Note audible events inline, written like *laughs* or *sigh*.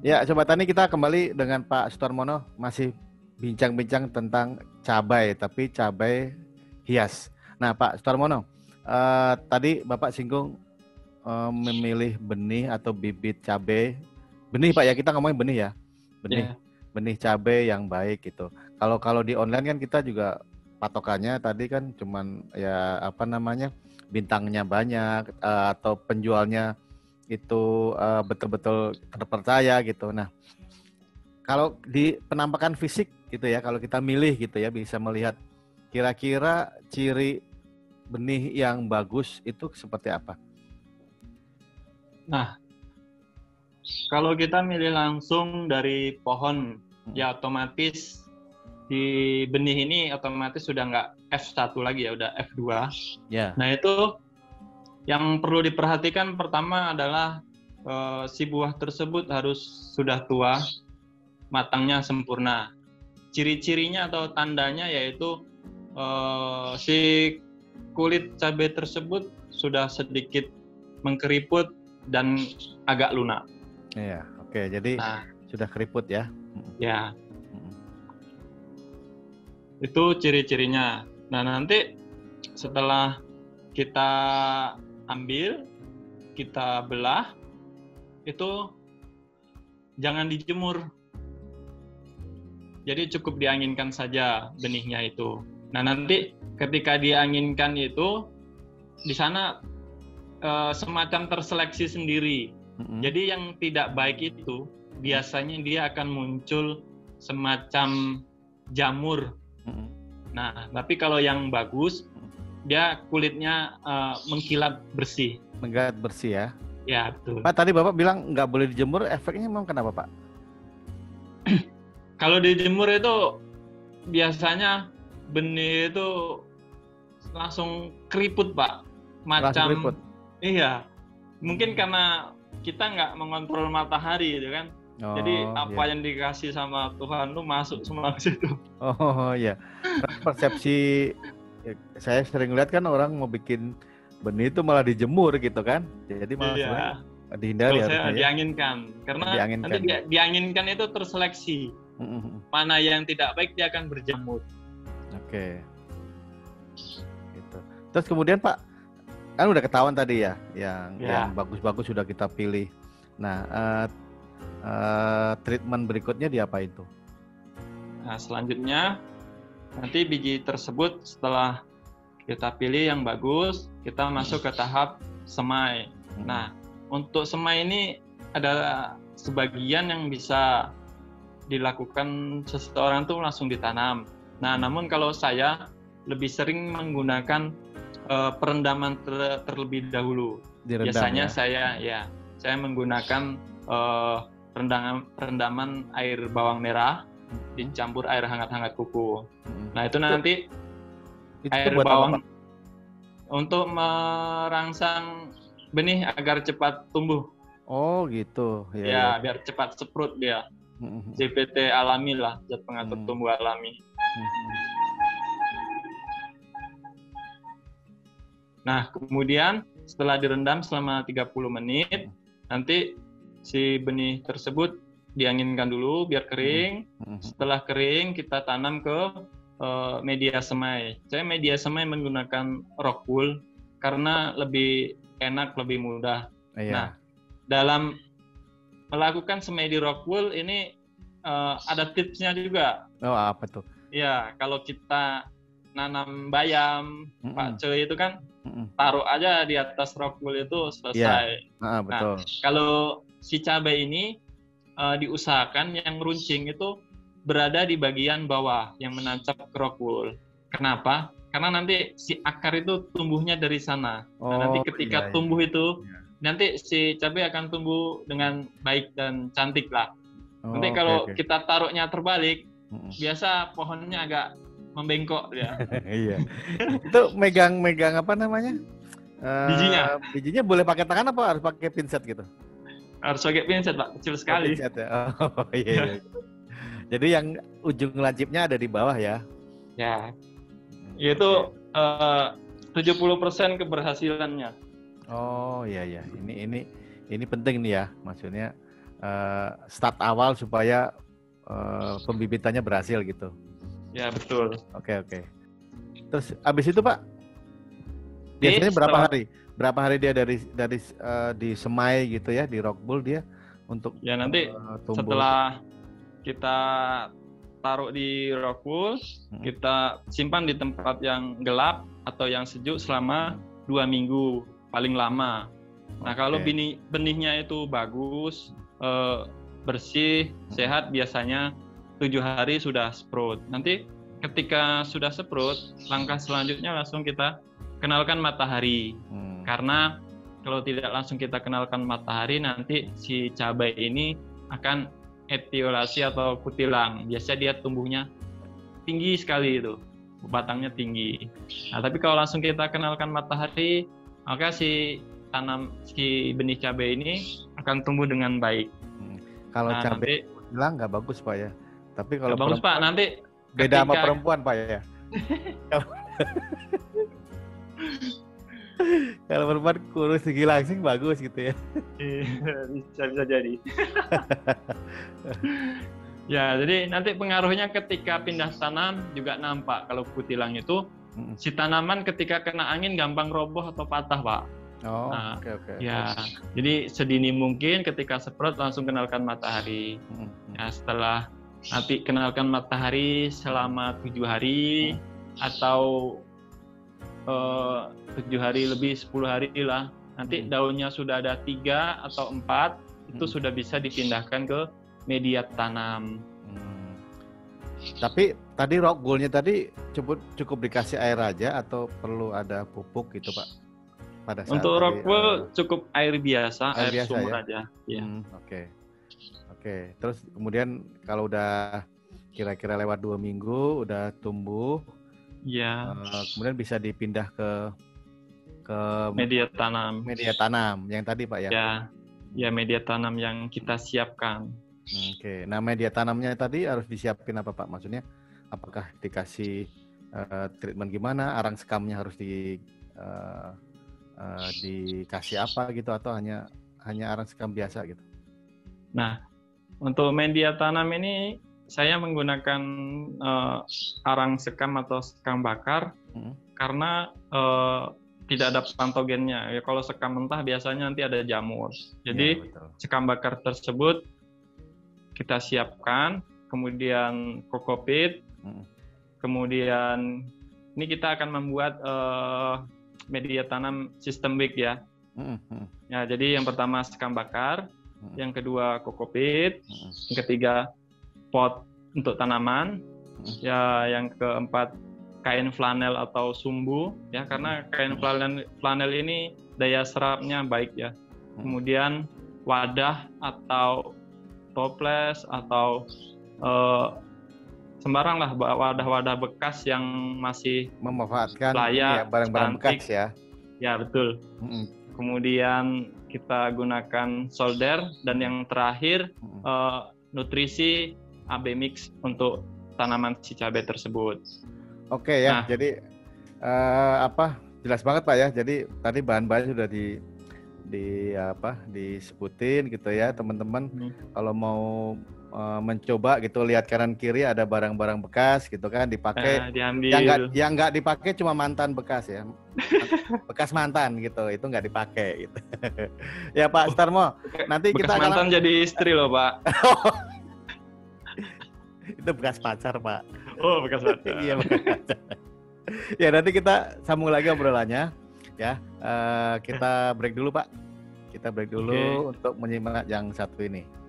Ya, Sobat Tani kita kembali dengan Pak Sutarmono masih bincang-bincang tentang cabai, tapi cabai hias. Nah, Pak Sutarmono, uh, tadi Bapak singgung uh, memilih benih atau bibit cabai. Benih Pak ya, kita ngomongin benih ya. Benih. Yeah. Benih cabai yang baik gitu. Kalau kalau di online kan kita juga patokannya tadi kan cuman ya apa namanya? bintangnya banyak uh, atau penjualnya itu uh, betul-betul terpercaya gitu. Nah, kalau di penampakan fisik gitu ya, kalau kita milih gitu ya bisa melihat kira-kira ciri benih yang bagus itu seperti apa? Nah, kalau kita milih langsung dari pohon, hmm. ya otomatis di benih ini otomatis sudah nggak F1 lagi ya, udah F2. Yeah. Nah itu yang perlu diperhatikan pertama adalah uh, si buah tersebut harus sudah tua, matangnya sempurna. Ciri-cirinya atau tandanya yaitu uh, si kulit cabai tersebut sudah sedikit mengkeriput dan agak lunak. Iya, oke. Jadi nah, sudah keriput ya? Ya. Itu ciri-cirinya. Nah nanti setelah kita ambil, kita belah, itu jangan dijemur. Jadi cukup dianginkan saja benihnya itu. Nah nanti ketika dianginkan itu di sana e, semacam terseleksi sendiri. Mm-hmm. Jadi yang tidak baik itu biasanya dia akan muncul semacam jamur. Mm-hmm. Nah tapi kalau yang bagus dia kulitnya uh, mengkilat bersih. Mengkilat bersih ya? Ya betul. Pak tadi bapak bilang nggak boleh dijemur, efeknya memang kenapa pak? Kalau dijemur itu biasanya benih itu langsung keriput pak, macam. keriput. Iya, mungkin karena kita nggak mengontrol matahari gitu kan. Oh, Jadi apa iya. yang dikasih sama Tuhan tuh masuk semua ke situ. Oh iya. Persepsi ya, saya sering lihat kan orang mau bikin benih itu malah dijemur gitu kan jadi malah iya. dihindari Kalau saya ya. dianginkan karena dianginkan. nanti dia, dianginkan itu terseleksi mana yang tidak baik dia akan berjemur oke okay. gitu terus kemudian pak kan udah ketahuan tadi ya yang ya. yang bagus-bagus sudah kita pilih nah uh, uh, treatment berikutnya di apa itu nah selanjutnya nanti biji tersebut setelah kita pilih yang bagus, kita masuk ke tahap semai. Hmm. Nah, untuk semai ini ada sebagian yang bisa dilakukan seseorang tuh langsung ditanam. Nah, namun kalau saya lebih sering menggunakan uh, perendaman ter terlebih dahulu. Direndam, Biasanya ya? saya ya, saya menggunakan uh, perendaman perendaman air bawang merah dicampur air hangat-hangat kuku. Hmm. Nah itu nanti itu air bawang apa? untuk merangsang benih agar cepat tumbuh. Oh gitu. Ya, ya, ya. biar cepat seprut dia. Hmm. CPT alami lah, zat pengatur hmm. tumbuh alami. Hmm. Nah kemudian setelah direndam selama 30 menit, nanti si benih tersebut dianginkan dulu biar kering. Hmm. Hmm. Setelah kering kita tanam ke uh, media semai. Saya media semai menggunakan rock wool karena lebih enak, lebih mudah. Iya. Nah, dalam melakukan semai di rock wool ini uh, ada tipsnya juga. Oh, apa tuh? Ya, kalau kita nanam bayam, mm -mm. Pak Coy itu kan mm -mm. taruh aja di atas rock wool itu selesai. Yeah. Ah, betul. Nah, kalau si cabai ini uh, diusahakan yang runcing itu berada di bagian bawah yang menancap ke. Kenapa? Karena nanti si akar itu tumbuhnya dari sana. Oh, nah, nanti oh, ketika iya, iya. tumbuh itu, iya. nanti si cabai akan tumbuh dengan baik dan cantik lah. Oh, nanti kalau okay, okay. kita taruhnya terbalik, hmm. biasa pohonnya agak membengkok ya. *laughs* iya. itu megang-megang apa namanya? Uh, bijinya. Bijinya boleh pakai tangan apa harus pakai pinset gitu? Harus pakai pinset pak kecil sekali pinset ya oh iya, iya. jadi yang ujung lancipnya ada di bawah ya ya itu eh, tujuh puluh persen keberhasilannya oh iya iya ini ini ini penting nih ya maksudnya uh, start awal supaya uh, pembibitannya berhasil gitu. Ya betul. Oke oke. Terus abis itu Pak, biasanya berapa setelah... hari? Berapa hari dia dari dari uh, di semai gitu ya di Rockbull dia untuk ya nanti uh, setelah kita taruh di Rockwool, hmm. kita simpan di tempat yang gelap atau yang sejuk selama dua minggu paling lama. Nah kalau benih benihnya itu bagus, eh, bersih, sehat biasanya tujuh hari sudah sprout. Nanti ketika sudah sprout, langkah selanjutnya langsung kita kenalkan matahari. Hmm. Karena kalau tidak langsung kita kenalkan matahari, nanti si cabai ini akan etiolasi atau kutilang. Biasanya dia tumbuhnya tinggi sekali itu, batangnya tinggi. Nah, tapi kalau langsung kita kenalkan matahari, maka si tanam si benih cabai ini akan tumbuh dengan baik. Hmm. Kalau nah, cabai kutilang nggak bagus pak ya. Tapi kalau bagus pak, nanti beda ketika... sama perempuan pak ya. *laughs* *laughs* Kalau perempuan kurus tinggi langsing bagus gitu ya. Iya, bisa bisa jadi. *laughs* ya, jadi nanti pengaruhnya ketika pindah tanam juga nampak kalau kutilang itu si tanaman ketika kena angin gampang roboh atau patah, Pak. Oh, nah, oke okay, oke. Okay. Ya, jadi sedini mungkin ketika seprot langsung kenalkan matahari. Hmm. Ya, setelah nanti kenalkan matahari selama tujuh hari hmm. atau tujuh hari lebih 10 hari lah nanti hmm. daunnya sudah ada tiga atau empat itu hmm. sudah bisa dipindahkan ke media tanam. Hmm. Tapi tadi rock goalnya tadi cukup cukup dikasih air aja atau perlu ada pupuk gitu pak? Pada saat Untuk rock wool uh, cukup air biasa, air, air biasa sumur ya? aja. Ya. Hmm, Oke, okay. oke. Okay. Terus kemudian kalau udah kira-kira lewat dua minggu udah tumbuh, Ya. Uh, kemudian bisa dipindah ke ke media tanam. Media tanam yang tadi Pak ya. Ya. Ya media tanam yang kita siapkan. Oke. Okay. Nah, media tanamnya tadi harus disiapin apa Pak? Maksudnya apakah dikasih uh, treatment gimana? Arang sekamnya harus di uh, uh, dikasih apa gitu atau hanya hanya arang sekam biasa gitu? Nah, untuk media tanam ini saya menggunakan uh, arang sekam atau sekam bakar hmm. karena uh, tidak ada pantogennya. Ya kalau sekam mentah biasanya nanti ada jamur. Jadi ya, sekam bakar tersebut kita siapkan, kemudian kokopit, hmm. kemudian ini kita akan membuat uh, media tanam sistem week ya. Hmm. hmm. Ya, jadi yang pertama sekam bakar, hmm. yang kedua kokopit, hmm. yang ketiga pot untuk tanaman. Hmm. Ya, yang keempat kain flanel atau sumbu ya karena kain hmm. flanel flanel ini daya serapnya baik ya. Hmm. Kemudian wadah atau toples atau uh, sembarang lah wadah-wadah bekas yang masih memanfaatkan ya, barang-barang bekas ya. Ya betul. -hmm. Kemudian kita gunakan solder dan yang terakhir -hmm. uh, nutrisi AB mix untuk tanaman si cabai tersebut. Oke ya, nah, jadi uh, apa jelas banget pak ya. Jadi tadi bahan-bahan sudah di di apa disebutin gitu ya teman-teman. Hmm. Kalau mau uh, mencoba gitu lihat kanan kiri ada barang-barang bekas gitu kan dipakai. Uh, diambil. Yang nggak yang nggak dipakai cuma mantan bekas ya, *laughs* bekas mantan gitu itu nggak dipakai gitu. *laughs* ya Pak Starmo, nanti bekas kita mantan akan... jadi istri loh Pak. *laughs* itu bekas pacar pak. Oh bekas *laughs* pacar. Iya bekas pacar. Ya nanti kita sambung lagi obrolannya ya. Uh, kita break dulu pak. Kita break dulu okay. untuk menyimak yang satu ini